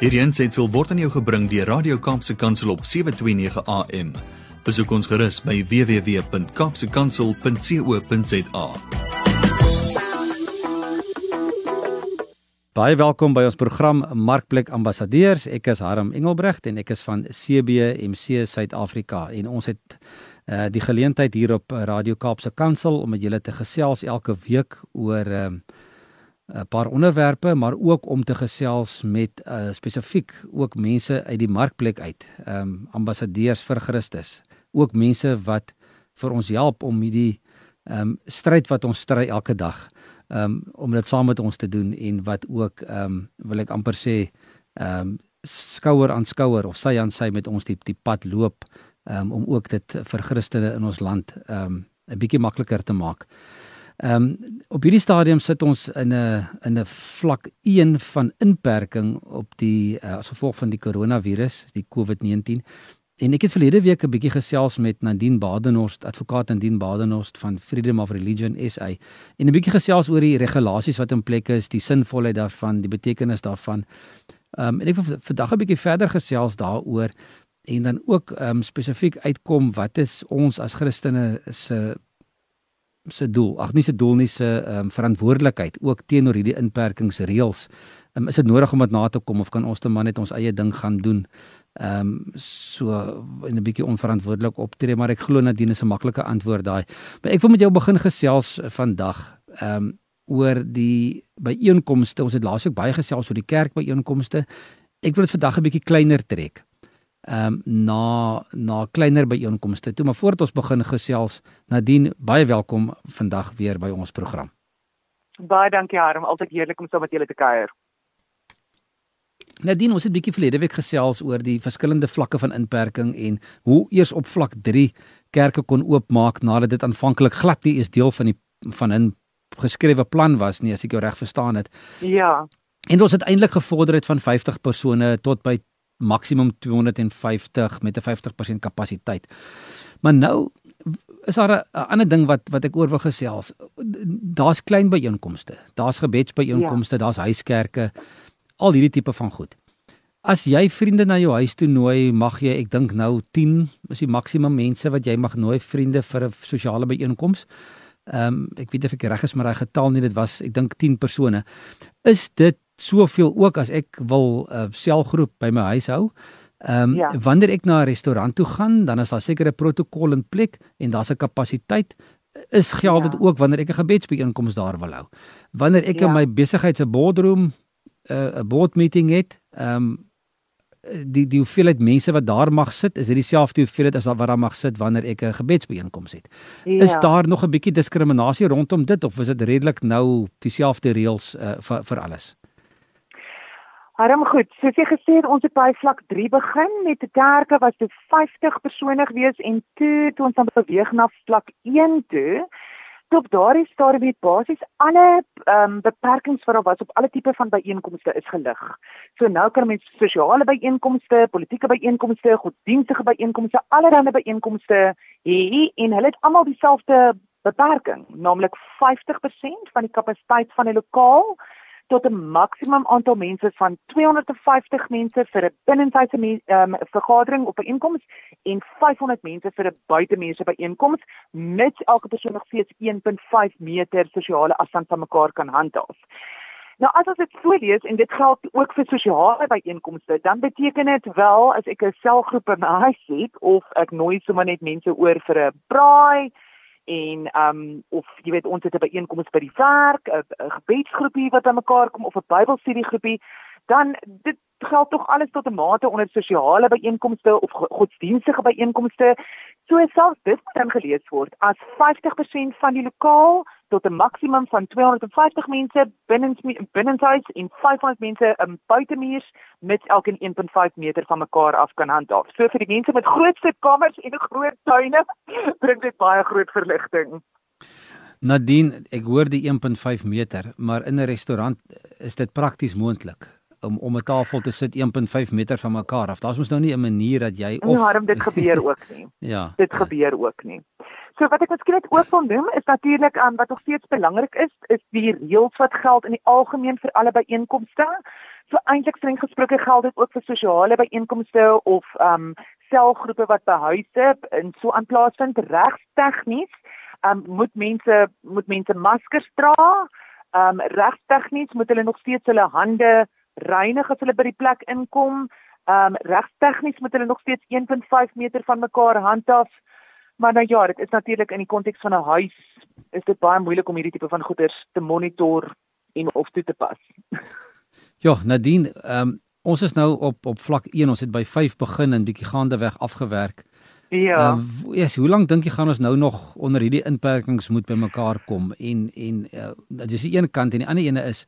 Hierdie aanseit word aan jou gebring deur Radio Kaapse Kansel op 7:29 AM. Besoek ons gerus by www.kapsekansel.co.za. Baie welkom by ons program Markplek Ambassadeurs. Ek is Harm Engelbrecht en ek is van CBMC Suid-Afrika en ons het uh, die geleentheid hier op Radio Kaapse Kansel om met julle te gesels elke week oor 'n uh, 'n paar onderwerpe, maar ook om te gesels met uh, spesifiek ook mense uit die markplek uit, ehm um, ambassadeurs vir Christus, ook mense wat vir ons help om hierdie ehm um, stryd wat ons stry elke dag, ehm um, om dit saam met ons te doen en wat ook ehm um, wil ek amper sê ehm um, skouer aan skouer of sy aan sy met ons die die pad loop um, om ook dit vir Christene in ons land ehm um, 'n bietjie makliker te maak. Ehm um, op hierdie stadium sit ons in 'n in 'n vlak 1 van inperking op die uh, as gevolg van die koronavirus, die COVID-19. En ek het verlede week 'n bietjie gesels met Nadine Badenhorst, advokaat Nadine Badenhorst van Freedom of Religion SA en 'n bietjie gesels oor die regulasies wat in plek is, die sinvolheid daarvan, die betekenis daarvan. Ehm um, en ek wil vandag 'n bietjie verder gesels daaroor en dan ook ehm um, spesifiek uitkom wat is ons as Christene se se doel, ag nie se doel nie se ehm um, verantwoordelikheid ook teenoor hierdie inperkingsreëls. Um, is dit nodig om dit na te kom of kan ons net maar net ons eie ding gaan doen? Ehm um, so in 'n bietjie onverantwoordelik optree, maar ek glo Nadine is 'n maklike antwoord daai. Maar ek wil met jou begin gesels vandag ehm um, oor die byeenkomste. Ons het laas ook baie gesels oor die kerk byeenkomste. Ek wil dit vandag 'n bietjie kleiner trek ehm um, na na kleiner byeenkomste toe maar voordat ons begin gesels Nadine baie welkom vandag weer by ons program. Baie dankie Harm, altyd heerlik om saam so met julle te kuier. Nadine, ons het 'n bietjie verlede week gesels oor die verskillende vlakke van inperking en hoe eers op vlak 3 kerke kon oopmaak nadat dit aanvanklik glad nie is deel van die van 'n geskrewe plan was nie as ek jou reg verstaan het. Ja. En ons het eintlik gevorder het van 50 persone tot by maksimum 250 met 'n 50% kapasiteit. Maar nou is daar 'n ander ding wat wat ek oor wil gesels. Daar's klein byeenkomste. Daar's gebedsbyeenkomste, ja. daar's huiskerke. Al hierdie tipe van goed. As jy vriende na jou huis toe nooi, mag jy, ek dink nou 10 is die maksimum mense wat jy mag nooi vriende vir 'n sosiale byeenkoms. Ehm um, ek weet of ek reg is met daai getal nie, dit was ek dink 10 persone. Is dit soveel ook as ek wil 'n uh, selgroep by my huis hou. Ehm um, ja. wanneer ek na 'n restaurant toe gaan, dan is daar sekere protokol in plek en daar's 'n kapasiteit is geld dit ja. ook wanneer ek 'n gebedsbyeenkoms daar wil hou. Wanneer ek ja. in my besigheid se boardroom eh, 'n uh, board meeting het, ehm um, die die hoeveelheid mense wat daar mag sit, is dit dieselfde hoeveelheid as wat daar mag sit wanneer ek 'n gebedsbyeenkoms het. Ja. Is daar nog 'n bietjie diskriminasie rondom dit of is dit redelik nou dieselfde reëls uh, vir vir alles? Harm goed, soos jy gesê het, ons het by vlak 3 begin met die kerke was dit 50 persone gewees en toe toe ons dan beweeg na vlak 1 toe. Op daardie stadium het basies alle ehm um, beperkings wat daar was op alle tipe van byeenkomste is gelig. So nou kan mense sosiale byeenkomste, politieke byeenkomste, godsdienstige byeenkomste, allerlei byeenkomste hê en hulle het almal dieselfde beperking, naamlik 50% van die kapasiteit van 'n lokaal tot 'n maksimum aantal mense van 250 mense vir 'n binnenshuise um, vergadering op 'n inkoms en 500 mense vir 'n buitemense byeenkoms met elke persoon nog steeds 1.5 meter sosiale afstand van mekaar kan handhaaf. Nou as dit so lees en dit geld ook vir sosiale byeenkomste, dan beteken dit wel as ek 'n selgroep in my huis het of ek nooi sommer net mense oor vir 'n braai en ehm um, of jy weet ons het 'n byeenkoms by die werk, 'n gebedsgroepie wat aan mekaar kom of 'n Bybelstudiegroepie, dan dit geld tog alles tot 'n mate onder sosiale byeenkomste of godsdienstige byeenkomste. So selfs dit kan gelees word as 50% van die lokaal tot 'n maksimum van 250 mense binne binnenshuis en 500 mense in buitemuurs met elkeen 1.5 meter van mekaar af kan handhaaf. So vir die mense met groot sitkamers en groot tuine bring dit baie groot verligting. Nadien, ek hoor die 1.5 meter, maar in 'n restaurant is dit prakties moontlik om om 'n tafel te sit 1.5 meter van mekaar af. Daar's mos nou nie 'n manier dat jy of Nee, harm dit gebeur ook nie. ja. Dit ja. gebeur ook nie. So wat ek miskien net ook wil noem is natuurlik aan um, wat nog steeds belangrik is, is die reëls wat geld in die algemeen vir alle byeenkomste. So eintlik streng gesproke geld dit ook vir sosiale byeenkomste of ehm um, selgroepe wat by huise in so aan plaasvind regstegnies. Ehm um, moet mense moet mense maskers dra. Ehm um, regstegnies moet hulle nog steeds hulle hande reinig as hulle by die plek inkom. Ehm um, regstegnies moet hulle nog steeds 1.5 meter van mekaar handhaaf. Maar nou ja, dit is natuurlik in die konteks van 'n huis is dit baie moeilik om hierdie tipe van goeders te monitor en of toe te pas. Ja, Nadine, ehm um, ons is nou op op vlak 1, ons het by 5 begin en bietjie gaande weg afgewerk. Ja. Uh, yes, hoe lank dink jy gaan ons nou nog onder hierdie inperkings moet bymekaar kom en en uh, dis die een kant en die ander ene is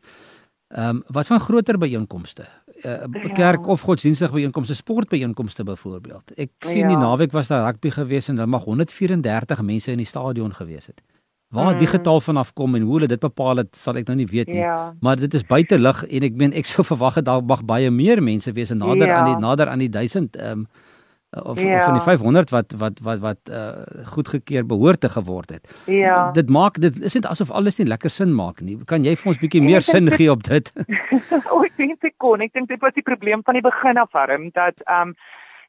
ehm um, wat van groter byeenkomste? 'n uh, ja. kerk of godsdienstige byeenkomste, sportbyeenkomste byvoorbeeld. Ek sien ja. die naweek was daar rugby gewees en daar mag 134 mense in die stadion gewees het. Waar mm. die getal vanaf kom en hoe hulle dit bepaal het, sal ek nou nie weet nie. Ja. Maar dit is buite lig en ek meen ek sou verwag het daar mag baie meer mense wees en nader ja. aan die nader aan die 1000 ehm um, of, ja. of van die 500 wat wat wat wat uh, goedgekeur behoorte geword het. Ja. Dit maak dit is net asof alles nie lekker sin maak nie. Kan jy vir ons bietjie meer sin gee op dit? o, ek dink dit kon. Ek dink dit was die probleem van die begin af, Harm, dat ehm um,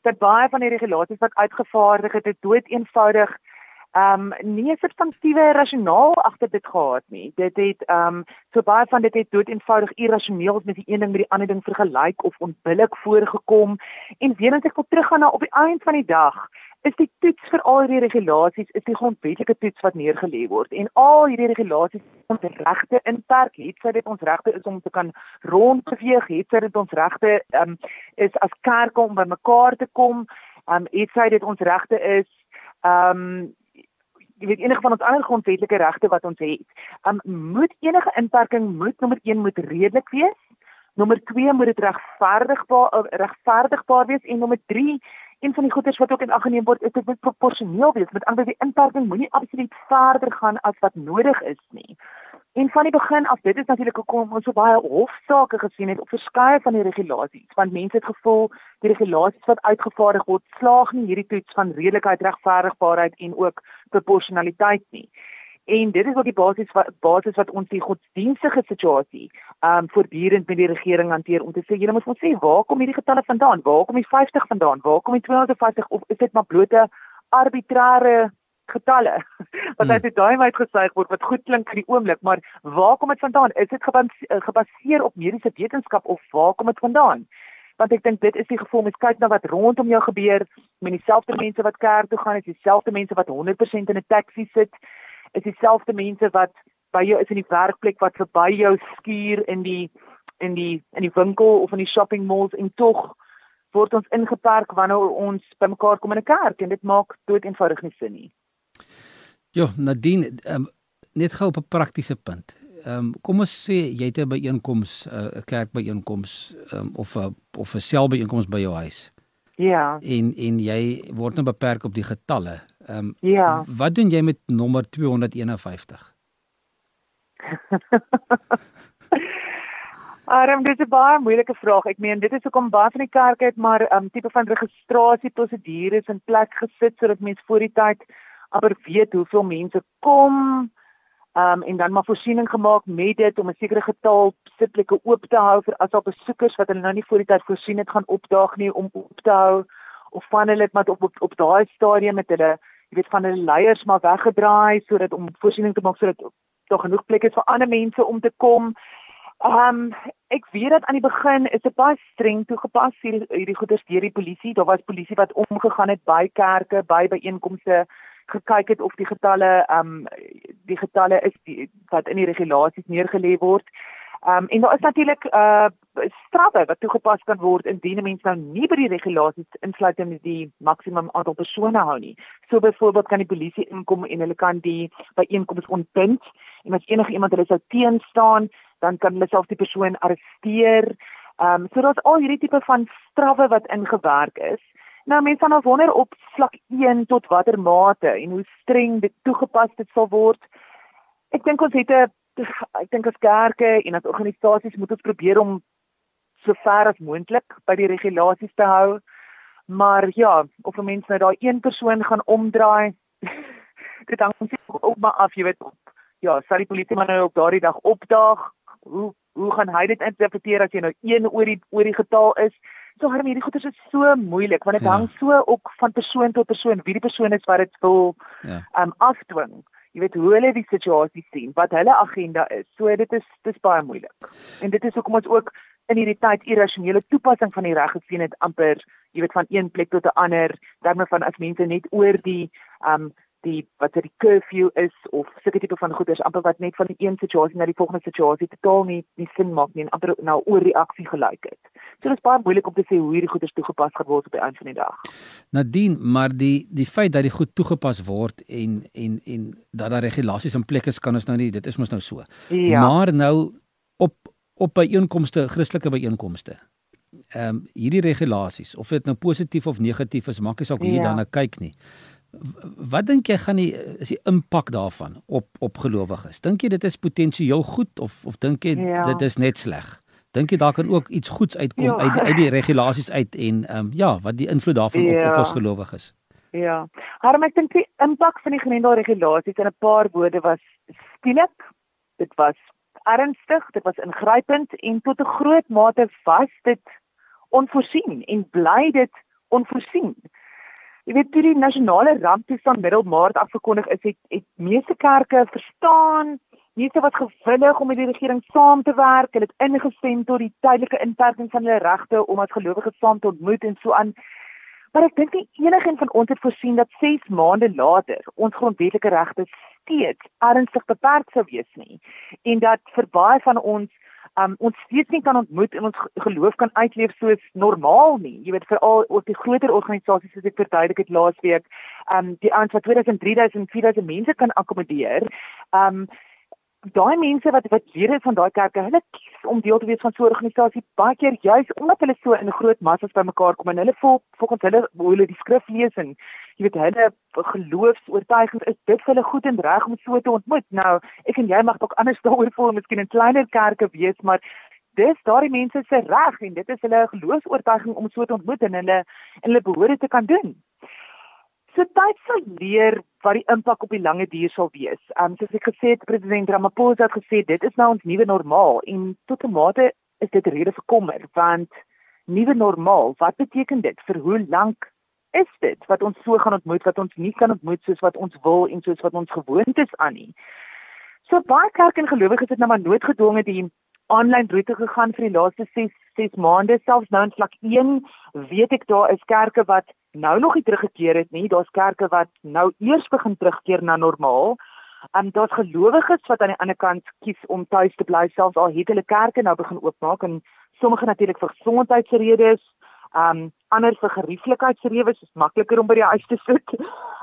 dat baie van die regulasies wat uitgevaardig het, het dood eenvoudig um, nie 'n substantiëre rasionaal agter dit gehad nie. Dit het um, so baie van dit het dood eenvoudig irrasioneel met die een ding met die ander ding vergelyk of onbillik voorgekom en weer as ek wil teruggaan na op die eind van die dag is die toets vir al hierdie regulasies is die grondwetlike toets wat neergelê word en al hierdie regulasies om te regte inperk het sy dit ons regte is om te kan rondbeweeg het sy dit ons regte um, is as kerk om by mekaar te kom um, het sy dit ons regte is um, jy weet enige van ons ander grondwetlike regte wat ons het. Um moet enige inperking moet nommer 1 moet redelik wees. Nommer 2 moet dit regverdigbaar uh, regverdigbaar wees en nommer 3 een van die goeders wat ook in ag geneem word is dit moet proporsioneel wees. Met ander woorde die inperking moenie absoluut verder gaan as wat nodig is nie. En van die begin af, dit is natuurlik hoekom ons so baie hofsaake gesien het op verskeie van die regulasies, want mense het gevoel die regulasies wat uitgevaardig word slaag nie hierdie toets van redelikheid, regverdigbaarheid en ook proporsionaliteit nie. En dit is ook die basis wat basis wat ons die godsdienstige situasie ehm um, voortdurend met die regering hanteer om te sê julle moet ons sê waar kom hierdie getalle vandaan? Waar kom die 50 vandaan? Waar kom die 250 of is dit maar blote arbitrare getalle wat uit hmm. die duim uitgesuig word wat goed klink vir die oomblik, maar waar kom dit vandaan? Is dit eh, gebaseer op mediese wetenskap of waar kom dit vandaan? Want ek dink dit is die gevoel mens kyk na wat rondom jou gebeur, met dieselfde mense wat kerk toe gaan, is dieselfde mense wat 100% in 'n taxi sit, is dieselfde mense wat by jou is in die werkplek wat verby jou skuur in die in die in die winkel of in die shopping malls en tog word ons ingeperk wanneer ons bymekaar kom in 'n kerk en dit maak dood eenvoudig nie sin nie. Ja, Nadine, um, net gou op 'n praktiese punt. Ehm um, kom ons sê jy het 'n byeenkoms, eh, 'n uh, kerkbyeenkoms um, of 'n of 'n selbyeenkoms by jou huis. Ja. En en jy word nou beperk op die getalle. Ehm um, Ja. Wat doen jy met nommer 251? Arm, dit is 'n baie moeilike vraag. Ek meen, dit is hoekom baie van die kerke het maar 'n um, tipe van registrasie prosedures in plek gesit sodat mense voor die tyd amper weet hoeveel mense kom. Um en dan maar voorsiening gemaak met dit om 'n sekere getal sitplekke oop te hou vir as al besoekers wat hulle nou nie voor die tyd voorsien het gaan opdaag nie om oop te hou of van hulle het maar op op, op daai stadium met hulle jy weet van hulle leiers maar weggedraai sodat om voorsiening te maak sodat daar genoeg plekke is vir ander mense om te kom. Um ek weet dat aan die begin is dit baie streng toegepas hierdie hierdie goeders deur die polisie. Daar was polisie wat omgegaan het by kerke, by byeenkomste gekyk het of die getalle ehm um, die getalle is die, wat in die regulasies neergelê word. Ehm um, en daar is natuurlik uh straffe wat toegepas kan word indien 'n mens nou nie by die regulasies insluit in die maksimum aantal persone hou nie. So byvoorbeeld kan die polisie inkom en hulle kan die byeenkomste ontbind en as enige iemand hulle sou teenstaan, dan kan hulle self die persoon arresteer. Ehm um, so daar's al hierdie tipe van strawwe wat ingewerk is. Nou mense gaan nou wonder op vlak 1 tot watter mate en hoe streng dit toegepas dit sal word. Ek dink ons het 'n ek dink as kerke en as organisasies moet ons probeer om so ver as moontlik by die regulasies te hou. Maar ja, of 'n mens nou daai een persoon gaan omdraai, dit hang net ook maar af, jy weet. Ja, sal die polisie maar nou op daardie dag opdaag? Hoe hoe gaan hy dit interpreteer as jy nou 1 oor die oor die getal is? So harm hierdie goeters is so moeilik want dit ja. hang so ook van persoon tot persoon wie die persoon is wat dit wil ja. um afdwing. Jy weet hoe hulle die situasie sien, wat hulle agenda is. So dit is dis baie moeilik. En dit is hoekom ons ook in hierdie tyd irrasionele toepassing van die reg gesien het amper jy weet van een plek tot 'n ander terme van as mense net oor die um die wat dit die curfew is of sulke tipe van goeders amper wat net van die een situasie na die volgende situasie totaal nie nie sin maak nie en amper nou oorreaksie gelyk het. So dit is baie moeilik om te sê hoe hierdie goeders toegepas gaan word op die einde van die dag. Nadien, maar die die feit dat die goed toegepas word en en en dat daar regulasies in plek is kan ons nou nie dit is mos nou so. Ja. Maar nou op op byeenkomste, Christelike byeenkomste. Ehm um, hierdie regulasies, of dit nou positief of negatief is, maak nie saak hoe jy ja. daarna kyk nie. Wat dink jy gaan die is die impak daarvan op op gelowiges? Dink jy dit is potensieel goed of of dink jy ja. dit is net sleg? Dink jy daar kan ook iets goeds uitkom ja. uit uit die regulasies uit en ehm um, ja, wat die invloed daarvan ja. op op ons gelowiges? Ja. Maar ek dink die impak van die gemeente regulasies in 'n paar woorde was skielik. Dit was ernstig, dit was ingrypend en tot 'n groot mate was dit onvoorsien en bly dit onvoorsien. Jy weet toe die nasionale ramptoestand middel Maart afgekondig is, het, het meeste kerke verstaan, meeste wat gewillig om met die regering saam te werk, hulle het ingestem tot die tydelike inperking van hulle regte om as gelowiges saam te ontmoet en so aan. Maar ek dink nie enigiemand van ons het voorsien dat 6 maande later ons grondwetlike regte steeds ernstig beperk sou wees nie en dat vir baie van ons um, ons steeds nie kan ontmoet en ons geloof kan uitleef soos normaal nie. Jy weet veral ook die groter organisasies soos ek verduidelik het laasweek, um die wat 2000, 3000, 4000 mense kan akkommodeer. Um daai mense wat wat lede van daai kerke, hulle kies om deel te wees van so 'n organisasie baie keer juis omdat hulle so in groot massas bymekaar kom en hulle vol volgens hulle hoe hulle die skrif lees en jy weet hulle geloofs-oortuigings is dit vir hulle goed en reg om so te ontmoet. Nou, ek en jy mag dalk anders daaroor voel, miskien in kleiner kerke wees, maar dis daardie mense se reg en dit is hulle geloofs-oortuiging om so te ontmoet en hulle en hulle behoort te kan doen. So tyd sal leer wat die impak op die lange duur sal wees. Ehm um, soos ek gesê het, president Ramaphosa het gesê dit is nou ons nuwe normaal en tot 'n mate is dit rede vir kommer want nuwe normaal, wat beteken dit? Vir hoe lank is dit wat ons so gaan ontmoet wat ons nie kan ontmoet soos wat ons wil en soos wat ons gewoond is aan nie? So baie kerk en gelowiges het nou maar noodgedwonge die aanlyn roete gegaan vir die laaste 6 6 maande selfs. Nou in vlak 1 weet ek daar is kerke wat nou nog nie teruggekeer het nie. Daar's kerke wat nou eers begin terugkeer na normaal. En daar's gelowiges wat aan die ander kant kies om tuis te bly. Selfs al het hulle kerke nou begin oopmaak en sommige natuurlik vir gesondheidsredes um ander vir gerieflikheidsredes is makliker om by die huis te sit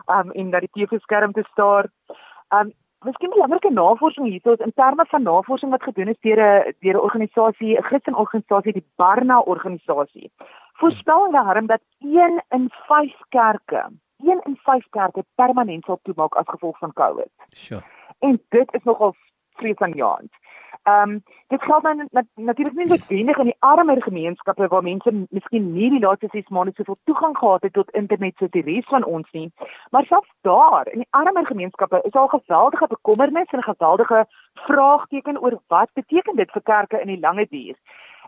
um en dat die TV-skerm te staar. Um Miskien 'n belangrike navorsing hierso is in terme van navorsing wat gedoen is deur 'n deur 'n organisasie, 'n Christenorganisasie, die Barna organisasie. Voorspel hulle harm dat 1 in 5 kerke, 1 in 5 kerke permanent sal toemaak as gevolg van COVID. Sure. En dit is nogal vreesaanjaend. Ehm um, dit geld dan nat, natuurlik nie net wenig in die armer gemeenskappe waar mense miskien nie die laaste 6 maande soveel toegang gehad het tot internet soos die res van ons nie, maar selfs daar in die armer gemeenskappe is al geweldige bekommernis en geweldige vraagteken oor wat beteken dit vir kerke in die lange duur.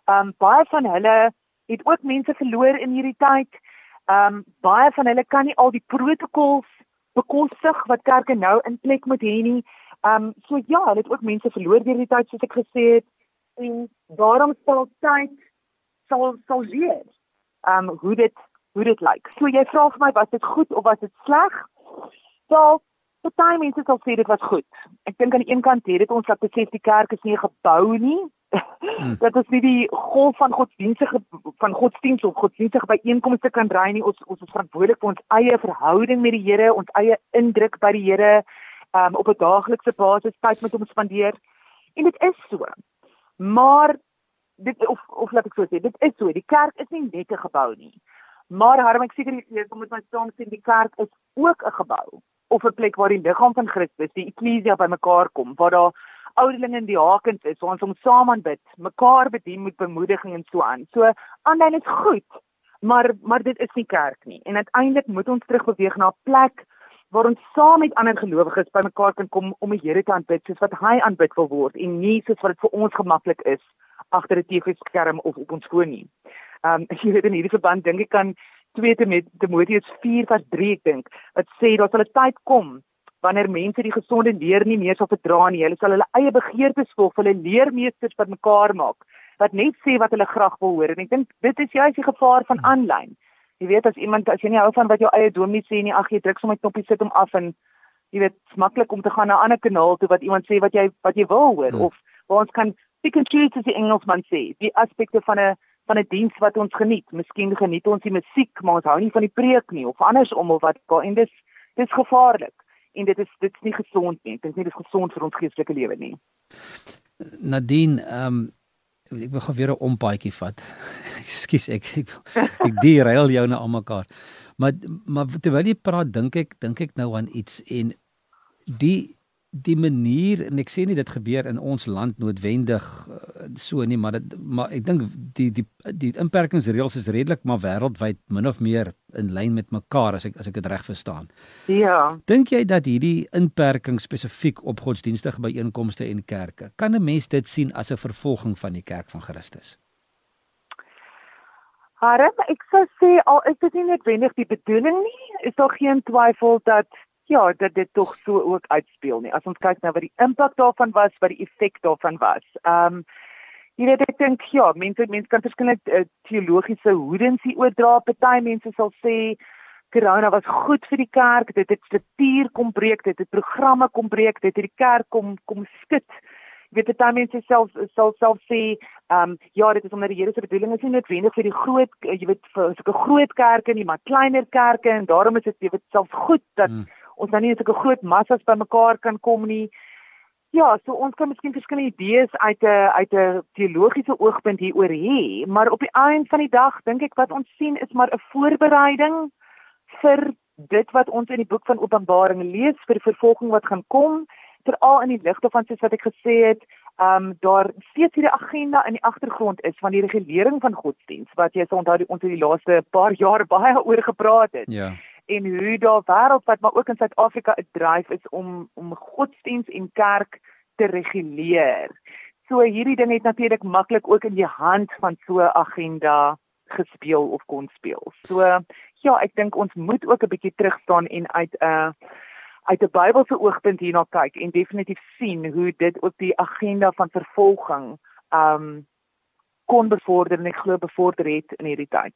Ehm um, baie van hulle het ook mense verloor in hierdie tyd. Ehm um, baie van hulle kan nie al die protokols bekostig wat kerke nou in plek moet hê nie. Ehm um, so ja, hulle het ook mense verloor deur die tyd soos ek gesê het en daarom sal tyd sal sal leer. Ehm um, hoe dit hoe dit lyk. So jy vra vir my was dit goed of was dit sleg? Wel, party mense sal sê dit was goed. Ek dink aan die een kant het dit ons laat besef die kerk is nie gebou nie. Hmm. dat is nie die golf van godsdienstige van godsdienst of godsdienstige byeenkomste kan draai nie. Ons ons is verantwoordelik vir ons eie verhouding met die Here, ons eie indruk by die Here um, op 'n daaglikse basis tyd met hom spandeer. En dit is so. Maar dit of of laat ek so sê, dit is so. Die kerk is nie net 'n gebou nie. Maar harm ek seker jy kom met my saam sê die kerk is ook 'n gebou of 'n plek waar die liggaam van Christus, die eklesia bymekaar kom, waar daar ouderlinge in die hakens is, waar ons hom saam aanbid, mekaar bedien met bemoediging en so aan. So aanlyn is goed, maar maar dit is nie kerk nie. En uiteindelik moet ons terugbeweeg na 'n plek waar ons saam met ander gelowiges bymekaar kan kom om die Here te aanbid soos wat hy aanbid wil word en nie soos wat dit vir ons gemaklik is agter 'n TV-skerm of op ons foon nie. Ehm um, as jy weet in hierdie verband dink ek kan 2 Timoteus 4:3 ek dink wat sê daar sal 'n tyd kom wanneer mense die gesonde leer nie meer sal verdra nie. Hulle sal hulle eie begeertes volg, hulle leermeesters wat mekaar maak, wat net sê wat hulle graag wil hoor. En ek dink dit is juist die gevaar van aanlyn. Jy weet as iemand as jy nie hou van wat jou eie dominee sê nie, ag jy druk sommer knoppie sit hom af en jy weet, maklik om te gaan na 'n ander kanaal toe wat iemand sê wat jy wat jy wil hoor hmm. of waar ons kan pick and choose as die Engelsman sê, die aspekte van 'n van 'n diens wat ons geniet. Miskien geniet ons die musiek, maar ons hou nie van die preek nie of andersom of wat en dis dis gevaarlik en dit is dit is nie gesond nie. Dit is nie dis gesond vir ons geestelike lewe nie. Nadine, ehm um, ek wil gou weer 'n ompaadjie vat. Ekskuus, ek ek ek derail jou nou almekaar. Maar maar terwyl jy praat, dink ek dink ek nou aan iets en die die manier en ek sê nie dit gebeur in ons land noodwendig uh, so nie maar dit maar ek dink die die die inperkingsreëls is redelik maar wêreldwyd min of meer in lyn met mekaar as ek as ek dit reg verstaan. Ja. Dink jy dat hierdie inperking spesifiek op godsdienstige byeenkomste en kerke kan 'n mens dit sien as 'n vervolging van die kerk van Christus? Harm, ek sou sê al is dit nie noodwendig die bedoeling nie, is daar geen twyfel dat ja, dat dit tog so ook uitspeel nie. As ons kyk na wat die impak daarvan was, wat die effek daarvan was. Ehm um, jy weet ek dink ja, mense mense kan verskillende uh, teologiese hoedens hier oordra. Party mense sal sê corona was goed vir die kerk, dit het struktuur kom breek, dit het programme kom breek, dit het die kerk kom kom skud. Jy weet party mense self sal self sê ehm um, ja, dit is omdat die Here se bedoeling is nie noodwendig vir die groot jy weet vir sulke groot kerke nie, maar kleiner kerke en daarom is dit jy weet self goed dat hmm ons nou nie sulke groot massas bymekaar kan kom nie. Ja, so ons kan miskien verskillende idees uit 'n uit 'n teologiese oogpunt hieroor hê, maar op die einde van die dag dink ek wat ons sien is maar 'n voorbereiding vir dit wat ons in die boek van Openbaring lees vir die vervolging wat gaan kom, veral in die ligte van soos wat ek gesê het, ehm um, daar steeds hierdie agenda in die agtergrond is van die regulering van godsdiens wat jy sou onthou ons het die laaste paar jaar baie oor gepraat het. Ja en hoe daar wêreldwyd maar ook in Suid-Afrika 'n dryf is om om godsdiens en kerk te reguleer. So hierdie ding het natuurlik maklik ook in die hand van so 'n agenda gespeel of kon speel. So ja, ek dink ons moet ook 'n bietjie terug staan en uit 'n uh, uit 'n Bybelse oogpunt hierna kyk en definitief sien hoe dit ook die agenda van vervolging um kon bevorder en ek glo bevorder het in hierdie tyd.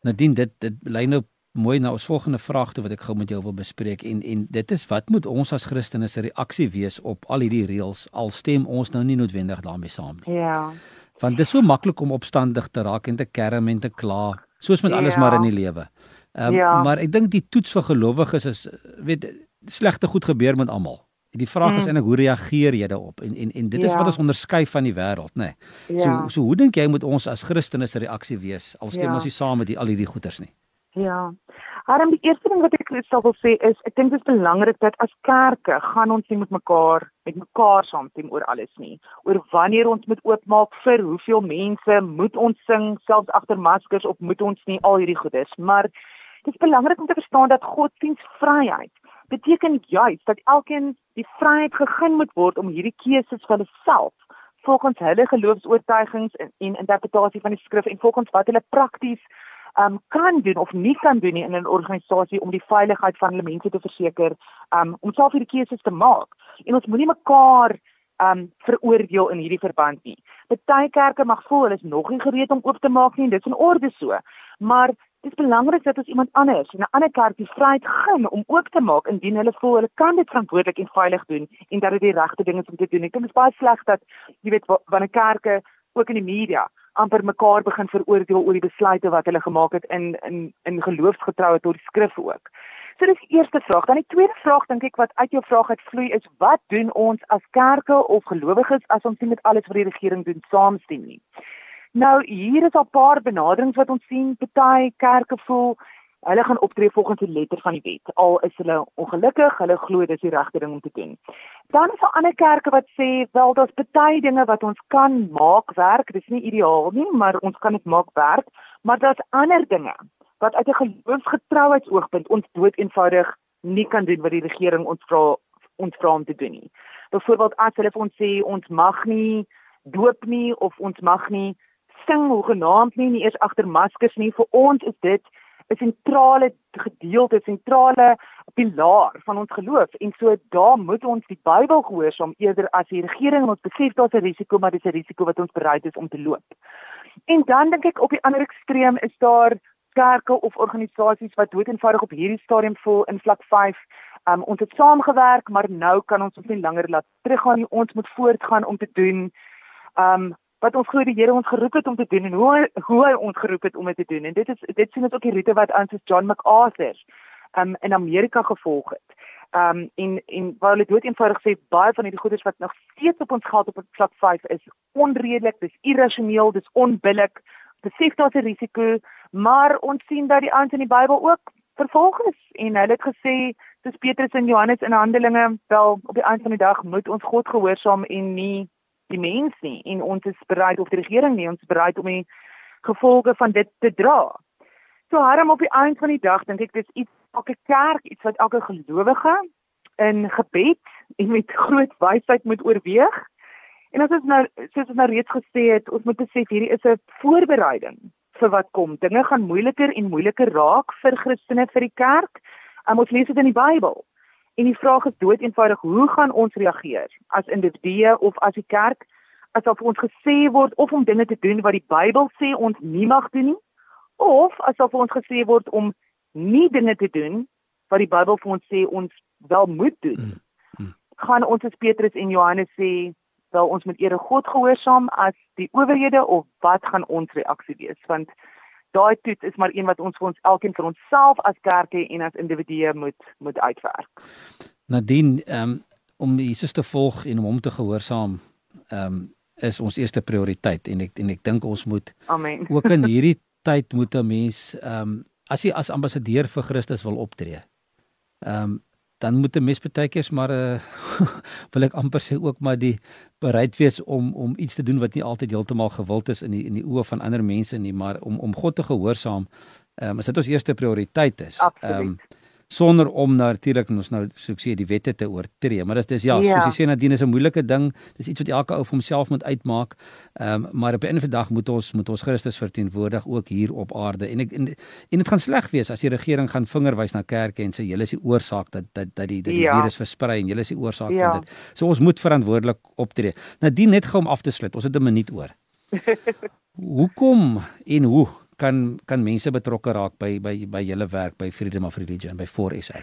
Nadien dit dit lyn op mooi na ons volgende vraag toe wat ek gou met jou wil bespreek en en dit is wat moet ons as Christene se reaksie wees op al hierdie reëls al stem ons nou nie noodwendig daarmee saam nie. Ja. Want dit is so maklik om opstandig te raak en te kerm en te kla, soos met alles ja. maar in die lewe. Um, ja. maar ek dink die toets vir gelowiges is weet slegte goed gebeur met almal. Die vraag mm. is eintlik hoe reageer jy daarop? En en en dit ja. is wat ons onderskei van die wêreld, nê. Nee. Ja. So so hoe dink jy moet ons as Christene se reaksie wees al stem ja. ons nie saam met die al hierdie goeters nie? Ja. Maar die eerste ding wat ek sou wil sê is ek dink dit is belangrik dat as kerke gaan ons nie met mekaar met mekaar saamstem oor alles nie. Oor wanneer ons moet oopmaak vir hoeveel mense moet ons sing selfs agter maskers of moet ons nie al hierdie goedes. Maar dit is belangrik om te verstaan dat godsdienstvryheid beteken juis dat elkeen die vryheid gegee moet word om hierdie keuses vir hulself volgens hulle geloofs-oortuigings en, en interpretasie van die skrif en volgens wat hulle prakties um, kan doen of nie kan doen in 'n organisasie om die veiligheid van hulle mense te verseker, um, om self hierdie keuses te maak. En ons moenie mekaar um veroordeel in hierdie verband nie. Party kerke mag voel hulle is nog nie gereed om oop te maak nie, dit is in orde so. Maar dit is belangrik dat ons iemand anders in 'n ander kerk die vryheid gee om oop te maak indien hulle voel hulle kan dit verantwoordelik en veilig doen en dat dit die regte ding is om te doen. Ek dink dit is baie sleg dat jy weet wanneer kerke ook in die media amper mekaar begin veroordeel oor die besluite wat hulle gemaak het in in in geloofsgetroue tot die skrif ook. So dis die eerste vraag. Dan die tweede vraag dink ek wat uit jou vraag uitvloei is wat doen ons as kerke of gelowiges as ons nie met alles wat die regering doen saamstem nie. Nou hier is 'n paar benaderings wat ons sien. Party kerke voel hulle gaan optree volgens die letter van die wet. Al is hulle ongelukkig, hulle glo dis die regte ding om te doen. Dan is daar ander kerke wat sê wel daar's baie dinge wat ons kan maak werk. Dis nie ideaal nie, maar ons kan dit maak werk. Maar daar's ander dinge wat uit 'n geloofsgetrouheidsoogpunt ons dood eenvoudig nie kan doen wat die regering ons vra ons vra om te doen nie. Byvoorbeeld as hulle vir ons sê ons mag nie doop nie of ons mag nie sing hoegenaamd nie, nie eers agter maskers nie. Vir ons is dit 'n sentrale gedeelte, sentrale pilaar van ons geloof en so daar moet ons die Bybel gehoorsaam eerder as die regering ons besef daar's 'n risiko maar dis 'n risiko wat ons bereid is om te loop. En dan dink ek op die ander ekstreem is daar kerke of organisasies wat dood eenvoudig op hierdie stadium voel in vlak 5 Um, ons het saamgewerk, maar nou kan ons ons nie langer laat teruggaan nie. Ons moet voortgaan om te doen um wat ons glo die Here ons geroep het om te doen en hoe hoe hy ons geroep het om dit te doen. En dit is dit sien ons ook die roete wat aan soos John MacArthur um in Amerika gevolg het. Um en en waar hulle dood eenvoudig sê baie van hierdie goederes wat nog steeds op ons geld op vlak 5 is onredelik, dis irrasioneel, dis onbillik. Besef daar's 'n risiko, maar ons sien dat die ouens in die Bybel ook vervolg is en hulle het gesê soos Petrus en Johannes in Handelinge, wel op die einde van die dag moet ons God gehoorsaam en nie die mens nie en ons is bereid of die regering nie ons is bereid om die gevolge van dit te dra. So harm op die einde van die dag dink ek dis iets elke kerk, iets wat elke gelowige in gebed en met groot wysheid moet oorweeg. En as ons nou soos ons nou reeds gesê het, ons moet besef hierdie is 'n voorbereiding vir wat kom. Dinge gaan moeiliker en moeiliker raak vir Christene vir die kerk. Um, ons lees dit in die Bybel. En die vraag is dood eenvoudig, hoe gaan ons reageer as individue of as die kerk asof ons gesê word of om dinge te doen wat die Bybel sê ons nie mag doen nie of asof ons gesê word om nie dinge te doen wat die Bybel vir ons sê ons wel moet doen. Mm, mm. Gaan ons as Petrus en Johannes sê wel ons moet eer God gehoorsaam as die owerhede of wat gaan ons reaksie wees? Want daai toets is maar een wat ons vir ons elkeen vir onsself as kerke en as individue moet moet uitwerk. Nadien um, om Jesus te volg en om hom te gehoorsaam um, is ons eerste prioriteit en ek en ek dink ons moet Amen. ook in hierdie tyd moet 'n mens ehm um, as jy as ambassadeur vir Christus wil optree. Ehm um, dan moet 'n mens baie keer maar uh, wil ek amper sê ook maar die bereid wees om om iets te doen wat nie altyd heeltemal gewild is in die in die oë van ander mense nie, maar om om God te gehoorsaam. Ehm um, is dit ons eerste prioriteit is. Ehm um, sonder om natuurlik ons nou soos ek sê die wette te oortree maar dit is ja, ja. soos jy sê Nadine is 'n moeilike ding. Dis iets wat elke ou vir homself moet uitmaak. Ehm um, maar op 'n einde dag moet ons moet ons Christus verteenwoordig ook hier op aarde. En ek en, en dit gaan sleg wees as die regering gaan vingerwys na kerke en sê julle is die oorsaak dat dat dat die dat die ja. virus versprei en julle is die oorsaak ja. van dit. So ons moet verantwoordelik optree. Nadine net gou om af te sluit ons het 'n minuut oor. Hoekom en hoe kan kan mense betrokke raak by by by julle werk by Freedom of Religion by 4SA.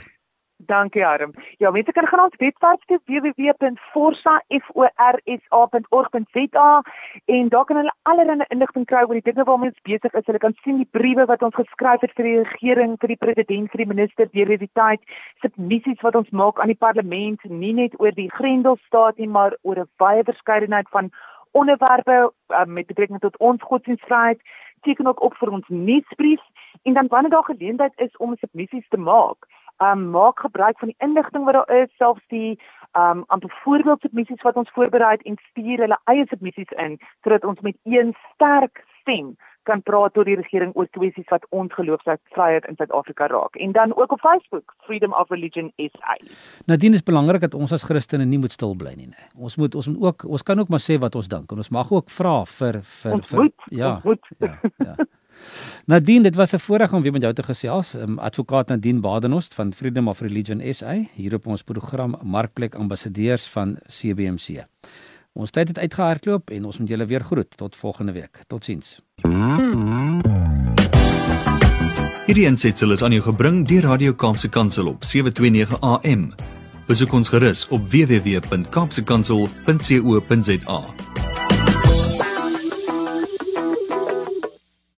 Dankie Arm. Ja, mense kan gaan ons webwerf toe www.forsa.org.za en daar kan hulle allerlei inligting kry oor die dinge waarmee ons besig is. Hulle kan sien die briewe wat ons geskryf het vir die regering, vir die president, vir die minister deur die tyd, submissies wat ons maak aan die parlement, nie net oor die Grendelstaat nie, maar oor 'n baie verskeidenheid van onderwerpe uh, met betrekking tot ons godsdienstvryheid teken ook op vir ons nuusbrief. En dan wanneer daar geleentheid is om submissies te maak, um, maak gebruik van die inligting wat daar is, selfs die um aan byvoorbeeld submissies wat ons voorberei en stuur hulle eie submissies in sodat ons met een sterk stem kan praat tot die regering oor kwessies wat ons geloofsvryheid in Suid-Afrika raak. En dan ook op Facebook, Freedom of Religion SA. Nadien is belangrik dat ons as Christene nie moet stil bly nie, nee. Ons moet ons moet ook ons kan ook maar sê wat ons dink en ons mag ook vra vir vir ons vir moet, ja. Ons moet. Ja. ja. Nadien, dit was 'n voorreg om weer met jou te gesels. Um, advokaat Nadien Badenost van Freedom of Religion SA hier op ons program Markplek Ambassadeurs van CBMC. Ons tyd het uitgehardloop en ons moet julle weer groet tot volgende week. Totsiens. Hierdie aansetsel is aan jou gebring deur Radio Kaapse Kansel op 729 AM. Besoek ons gerus op www.kaapsekansel.co.za.